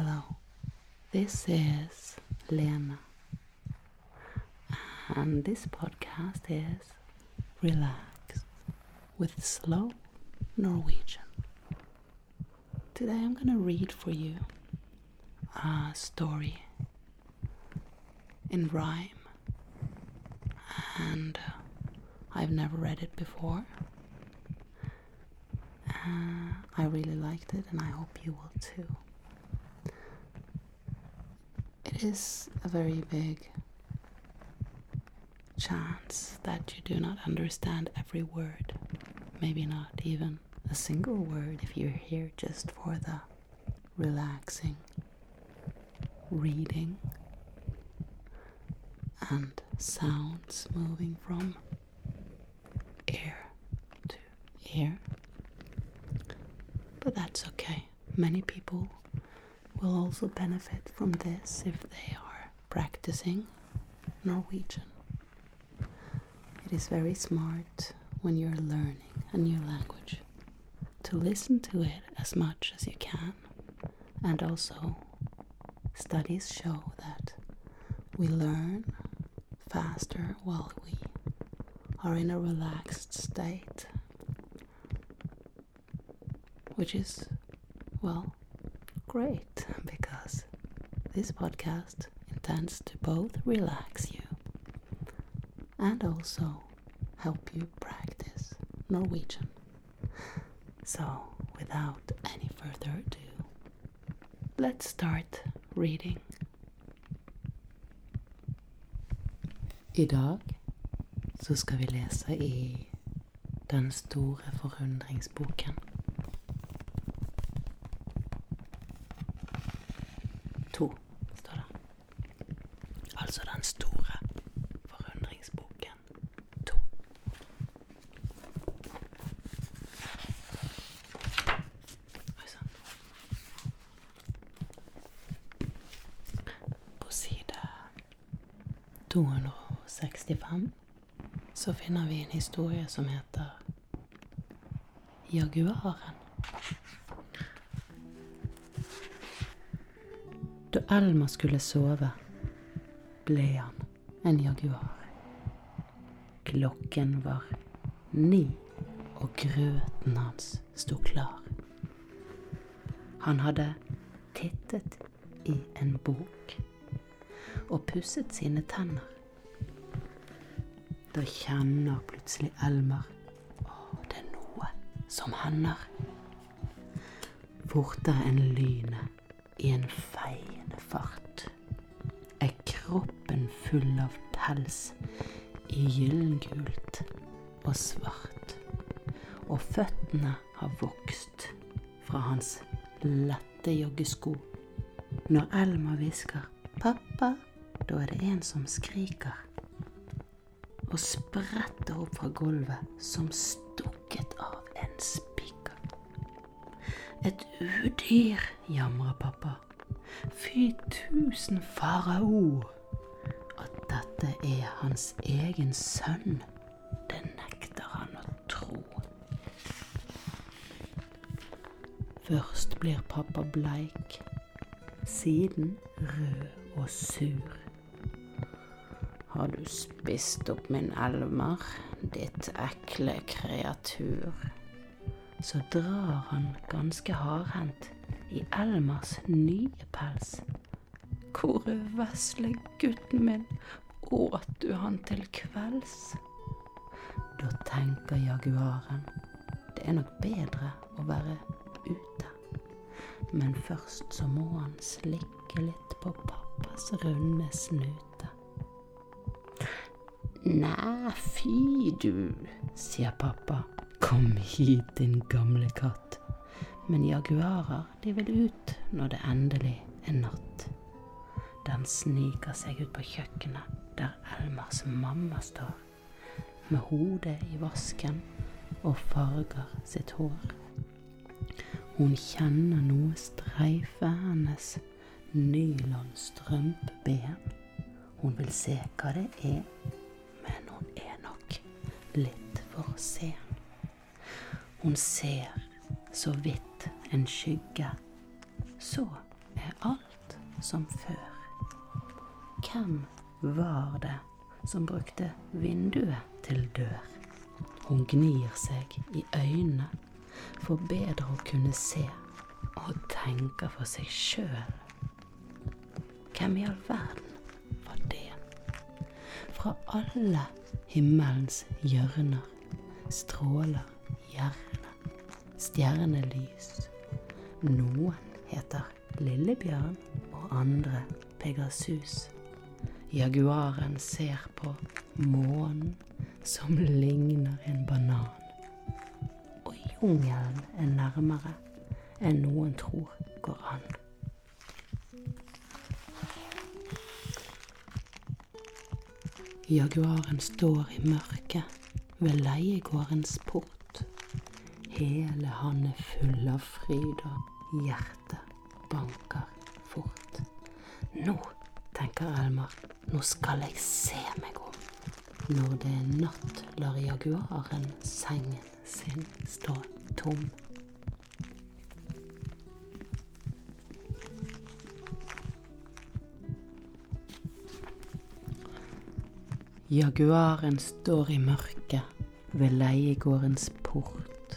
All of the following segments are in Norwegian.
Hello, this is Lena, and this podcast is Relax with Slow Norwegian. Today I'm gonna read for you a story in rhyme, and uh, I've never read it before. Uh, I really liked it, and I hope you will too. Is a very big chance that you do not understand every word, maybe not even a single word if you're here just for the relaxing reading and sounds moving from ear to ear. But that's okay. Many people will also benefit from this if they are practicing Norwegian. It is very smart when you're learning a new language to listen to it as much as you can. And also, studies show that we learn faster while we are in a relaxed state, which is, well, great because this podcast intends to both relax you and also help you practice Norwegian. So, without any further ado, let's start reading. I dag så skal vi lese i Den store forundringsboken. 265 så finner vi en historie som heter Jaguaren. Da Elma skulle sove, ble han en jaguar. Klokken var ni, og grøten hans sto klar. Han hadde tittet i en bok og pusset sine tenner. Da kjenner plutselig Elmer Å, det er noe som hender. Fortere enn lynet i en feiende fart er kroppen full av pels i gyllengult og svart, og føttene har vokst fra hans lette joggesko. Når Elmer hvisker 'pappa', da er det en som skriker og spretter opp fra gulvet som stukket av en spiker. Et udyr, jamrer pappa. Fy tusen farao. At dette er hans egen sønn, det nekter han å tro. Først blir pappa bleik, siden rød og sur. Har du spist opp min elmer, ditt ekle kreatur? Så drar han ganske hardhendt i Elmers nye pels. Hvor vesle gutten min, åt du han til kvelds? Da tenker jaguaren, det er nok bedre å være ute. Men først så må han slikke litt på pappas runde snute. Næ, fy du, sier pappa. Kom hit, din gamle katt. Men jaguarer, de vil ut når det endelig er natt. Den sniker seg ut på kjøkkenet der Elmers mamma står, med hodet i vasken og farger sitt hår. Hun kjenner noe streife hennes nylonstrømpeben. Hun vil se hva det er, litt for sen. Hun ser så vidt en skygge. Så er alt som før. Hvem var det som brukte vinduet til dør? Hun gnir seg i øynene for bedre å kunne se, og tenker for seg sjøl. Hvem i all verden var det? Fra alle himmelens hjørner stråler gjerne stjernelys. Noen heter Lillebjørn, og andre Pegasus. Jaguaren ser på månen som ligner en banan. Og jungelen er nærmere enn noen tror går an. Jaguaren står i mørket ved leiegårdens port. Hele han er full av fryd, og hjertet banker fort. Nå, tenker Elmar, nå skal jeg se meg om. Når det er natt, lar jaguaren sengen sin stå tom. Jaguaren står i mørket ved leiegårdens port.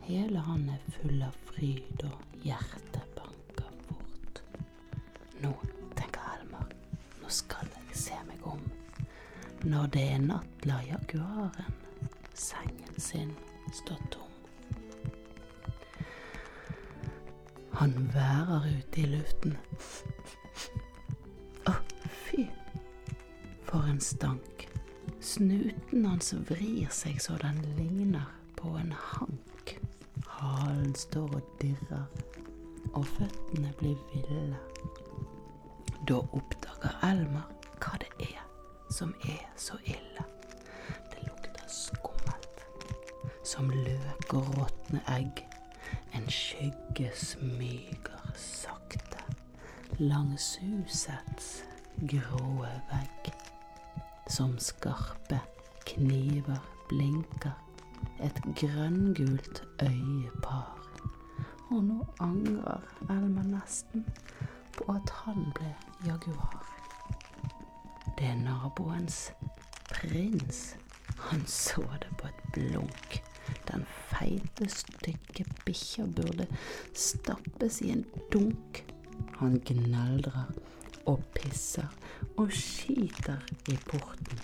Hele han er full av fryd, og hjertet banker fort. Nå, tenker Helmer, nå skal jeg se meg om. Når det er natt, lar jaguaren sengen sin stå tom. Han værer ute i luften. En stank. Snuten hans vrir seg så den ligner på en hank. Halen står og dirrer, og føttene blir ville. Da oppdager Elmer hva det er som er så ille. Det lukter skummelt, som løk og råtne egg. En skygge smyger sakte langs husets gråe vegg. Som skarpe kniver blinker et grønngult øyepar. Og nå angrer Elmer nesten på at han ble jaguar. Det er naboens prins. Han så det på et blunk. Den feite, stygge bikkja burde stappes i en dunk. Han gneldrer og pisser og skiter i porten.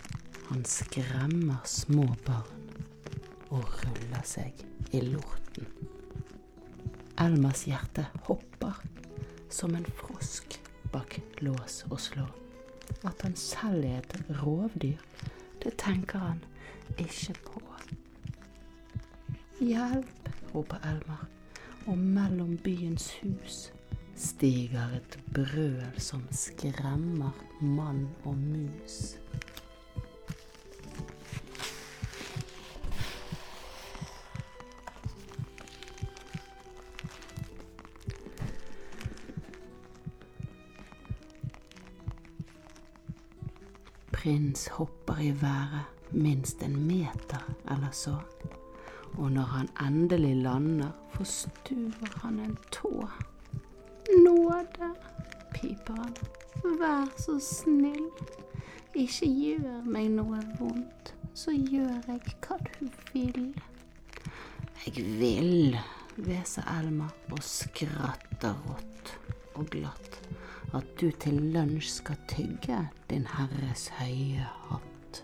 Han skremmer små barn og ruller seg i lorten. Elmas hjerte hopper som en frosk bak lås og slå. At han selv er et rovdyr, det tenker han ikke på. Hjelp, roper Elmar, og mellom byens hus stiger et brøl som skremmer mann og mus. Prins hopper i været minst en meter eller så, og når han endelig lander, forstuer han en tå. Nåde, piper vær så snill, ikke gjør meg noe vondt, så gjør jeg hva du vil. Jeg vil, hveser Elma og skratter rått og glatt at du til lunsj skal tygge din herres høye hatt,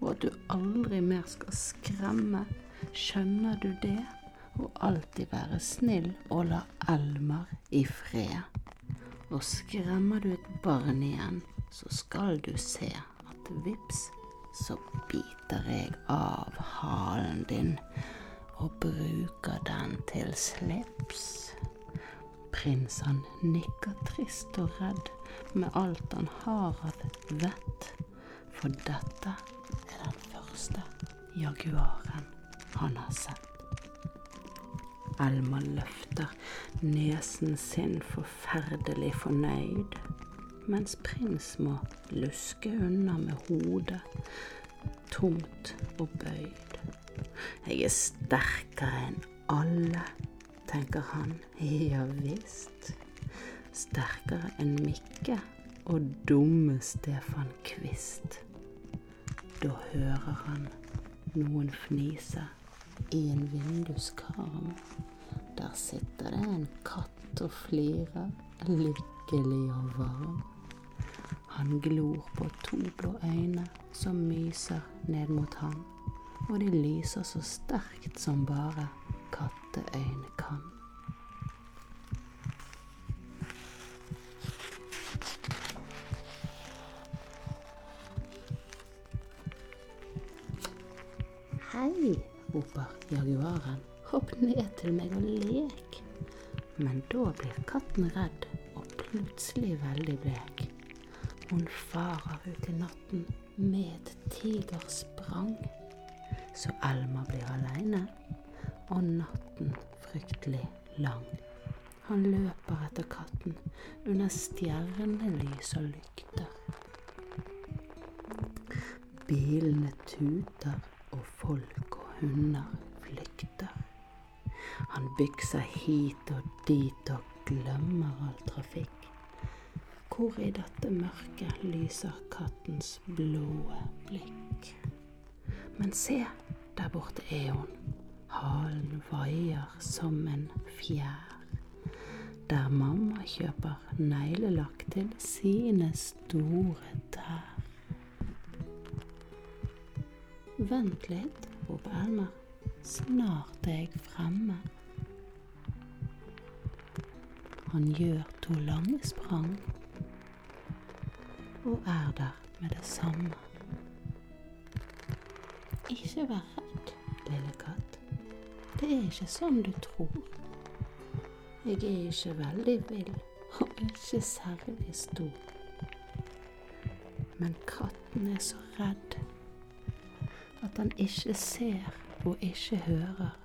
og at du aldri mer skal skremme, skjønner du det, og alltid være snill og la Elmer i fred. Og skremmer du et barn igjen, så skal du se at vips, så biter jeg av halen din og bruker den til slips. Prins han nikker trist og redd med alt han har av vett, for dette er den første jaguaren han har sett. Elma løfter nesen sin forferdelig fornøyd, mens prins må luske unna med hodet tomt og bøyd. Jeg er sterkere enn alle, tenker han. Ja visst. sterkere enn Mikke og dumme Stefan Kvist. Da hører han noen fnise i en vinduskarm. Der sitter det en katt og flirer, lykkelig og varm. Han glor på to blå øyne som myser ned mot ham, og de lyser så sterkt som bare katteøyne kan. Roper jaguaren. Hopp ned til meg og lek. Men da blir katten redd og plutselig veldig blek. Hun farer ut i natten med et tigersprang. Så Elma blir aleine, og natten fryktelig lang. Han løper etter katten under stjernelys og lykter. Bilene tuter, og folk hunder flykter. Han bykser hit og dit og glemmer all trafikk. Hvor i dette mørket lyser kattens blå blikk. Men se, der borte er hun. Halen vaier som en fjær. Der mamma kjøper neglelakk til sine store tær. Vent litt, roper Elmer. Snart er jeg fremme. Han gjør to lange sprang og er der med det samme. Ikke vær redd, lille katt. Det er ikke sånn du tror. Jeg er ikke veldig vill og ikke særlig stor. Men katten er så redd at den ikke ser og ikke hører.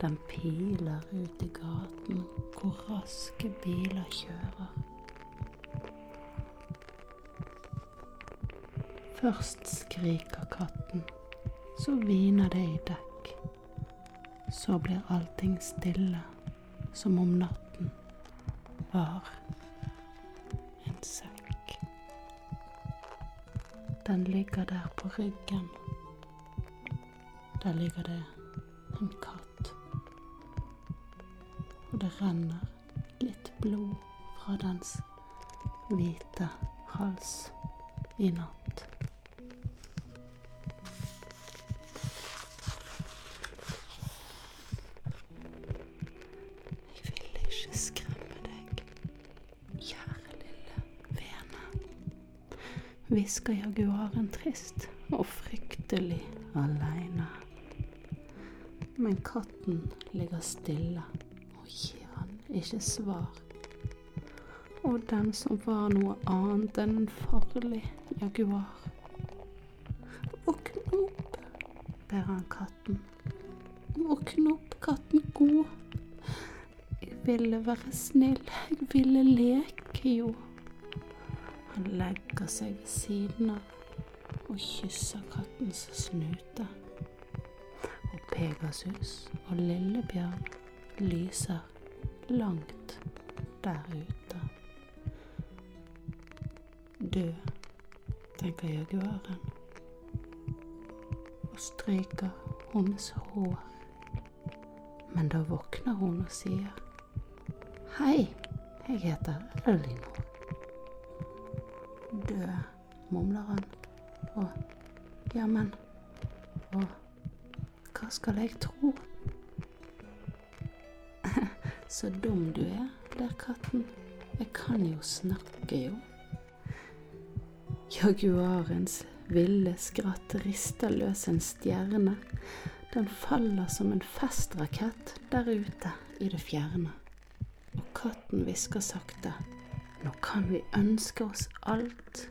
Den piler ut i gaten hvor raske biler kjører. Først skriker katten, så hviner det i dekk. Så blir allting stille, som om natten var en sekk. Den ligger der på ryggen. Der ligger det en katt. Og det renner litt blod fra dens hvite hals i natt. Hvisker jaguaren trist og fryktelig aleine. Men katten ligger stille og gir han ikke svar. Og den som var noe annet enn en farlig jaguar. Våkn opp, ber han katten. Våkn opp, katten god. Jeg ville være snill, jeg ville leke jo. Han legger seg ved siden av og kysser kattens snute. Pegasus og Lillebjørn lyser langt der ute. Død, tenker jaguaren, og stryker hennes hår. Men da våkner hun og sier Hei, jeg heter Elinor. Død, mumler han. Og jammen, og hva skal jeg tro? Så dum du er, der katten. Jeg kan jo snakke, jo. Jaguarens ville skratt rister løs en stjerne. Den faller som en festrakett der ute i det fjerne. Og katten hvisker sakte. Nå kan vi ønske oss alt.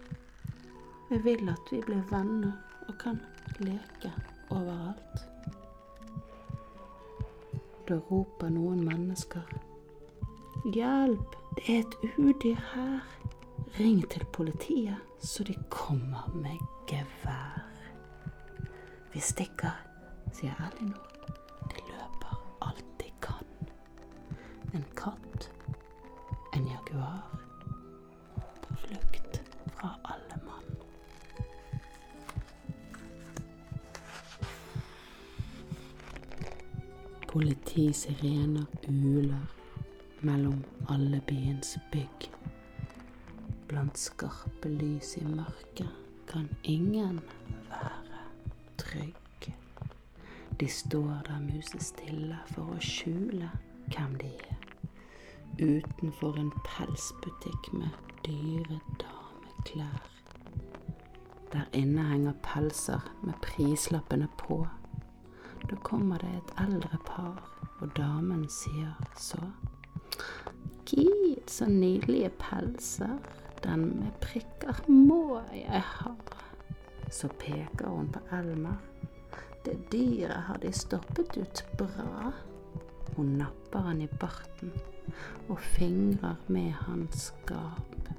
Jeg vil at vi blir venner og kan leke overalt. Da roper noen mennesker. Hjelp, det er et udyr her. Ring til politiet, så de kommer med gevær. Vi stikker, sier Elinor. De løper alt de kan. En katt, en jaguar Ti sirener uler mellom alle byens bygg. Blant skarpe lys i mørket kan ingen være trygg. De står der musestille for å skjule hvem de er. Utenfor en pelsbutikk med dyre dameklær. Der inne henger pelser med prislappene på. Da kommer det et eldre par, og damen sier så Gid, så nydelige pelser. Den med prikker må jeg ha. Så peker hun på Elmer. Det dyret har de stoppet ut bra. Hun napper han i barten og fingrer med hans gap.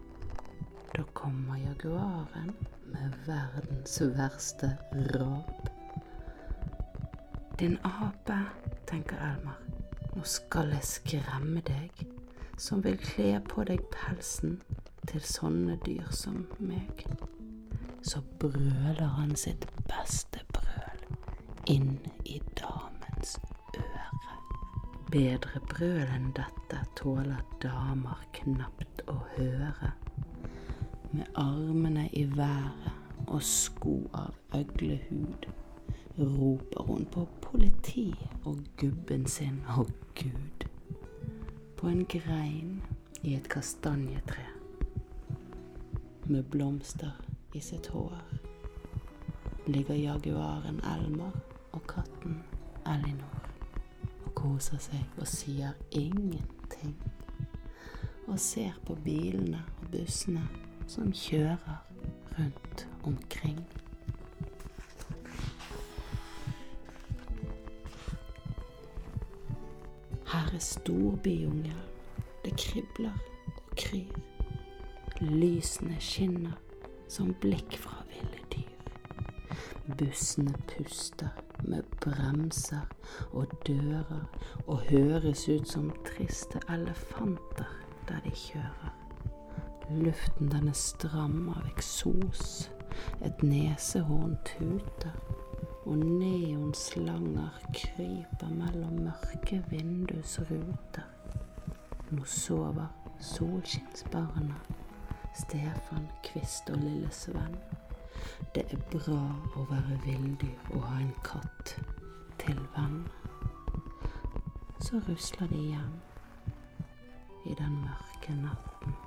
Da kommer jaguaren med verdens verste rap. Din ape, tenker Elmer, nå skal jeg skremme deg, som vil kle på deg pelsen til sånne dyr som meg. Så brøler han sitt beste brøl inn i damens øre. Bedre brøl enn dette tåler damer knapt å høre. Med armene i været og sko av øglehud roper hun på politi og gubben sin og Gud. På en grein i et kastanjetre med blomster i sitt hår ligger jaguaren Elmer og katten Elinor og koser seg og sier ingenting. Og ser på bilene og bussene som kjører rundt omkring. Er storbyjungel. Det kribler og kryr. Lysene skinner som blikk fra ville dyr. Bussene puster med bremser og dører og høres ut som triste elefanter der de kjører. Luften den er stram av eksos. Et nesehorn tuter og neonslanger kryper mellom mørke vindusruter. Nå sover solskinnsbarna, Stefan, Kvist og lille Sven. Det er bra å være villdyr og ha en katt til venn. Så rusler de hjem i den mørke natten.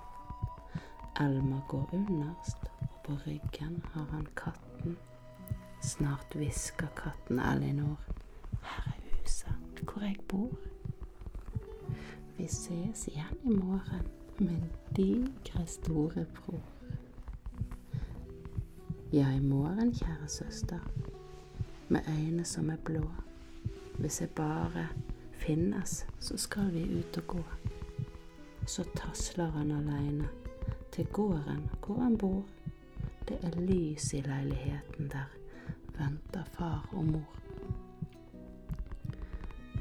Elma går underst, og på ryggen har han katten. Snart hvisker katten Elinor. Her er huset hvor jeg bor. Vi ses igjen i morgen, min digre storebror. Ja, i morgen, kjære søster, med øyne som er blå. Hvis jeg bare finnes, så skal vi ut og gå. Så tasler han aleine til gården hvor han bor. Det er lys i leiligheten der venter far og mor.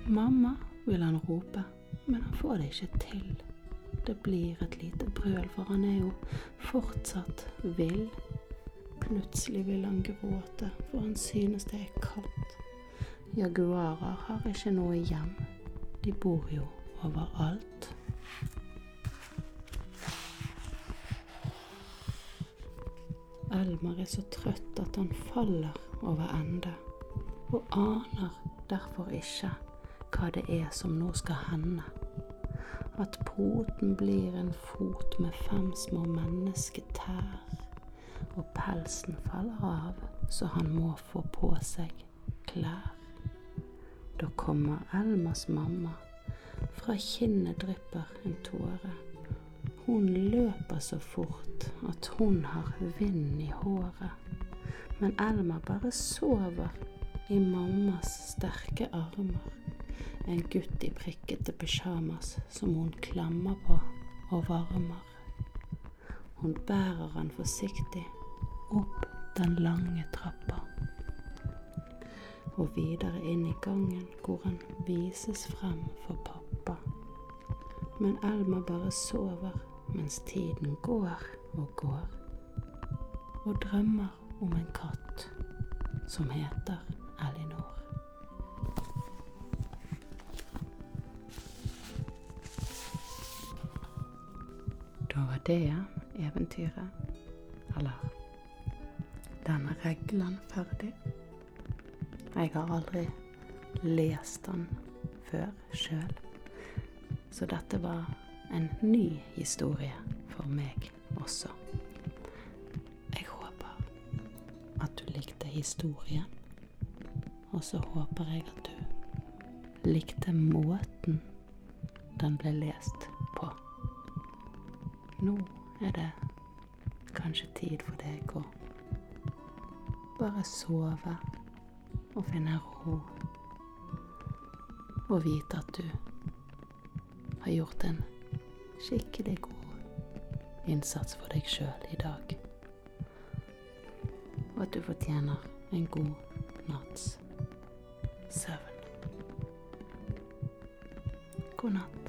Mamma, vil han rope, men han får det ikke til. Det blir et lite brøl, for han er jo fortsatt vill. Plutselig vil han gråte, for han synes det er kaldt. Jaguarer har ikke noe hjem. De bor jo overalt. Elmar er så trøtt at han faller over ende, og aner derfor ikke hva det er som nå skal hende. At poten blir en fot med fem små mennesketær, og pelsen faller av så han må få på seg klær. Da kommer Elmas mamma, fra kinnet drypper en tåre. Hun løper så fort at hun har vind i håret. Men Elmer bare sover i mammas sterke armer. En gutt i prikkete pysjamas som hun klemmer på og varmer. Hun bærer han forsiktig opp den lange trappa og videre inn i gangen hvor han vises frem for pappa. Men Elmer bare sover mens tiden går og går, og drømmer om en katt som heter Elinor. Da var det eventyret, eller denne regelen, ferdig. Jeg har aldri lest den før sjøl, så dette var en ny historie for meg også. Jeg håper at du likte historien, og så håper jeg at du likte måten den ble lest på. Nå er det kanskje tid for deg å bare sove og finne ro. Og vite at du har gjort en skikkelig god innsats for deg sjøl i dag. Og at du fortjener en god natts søvn. God natt.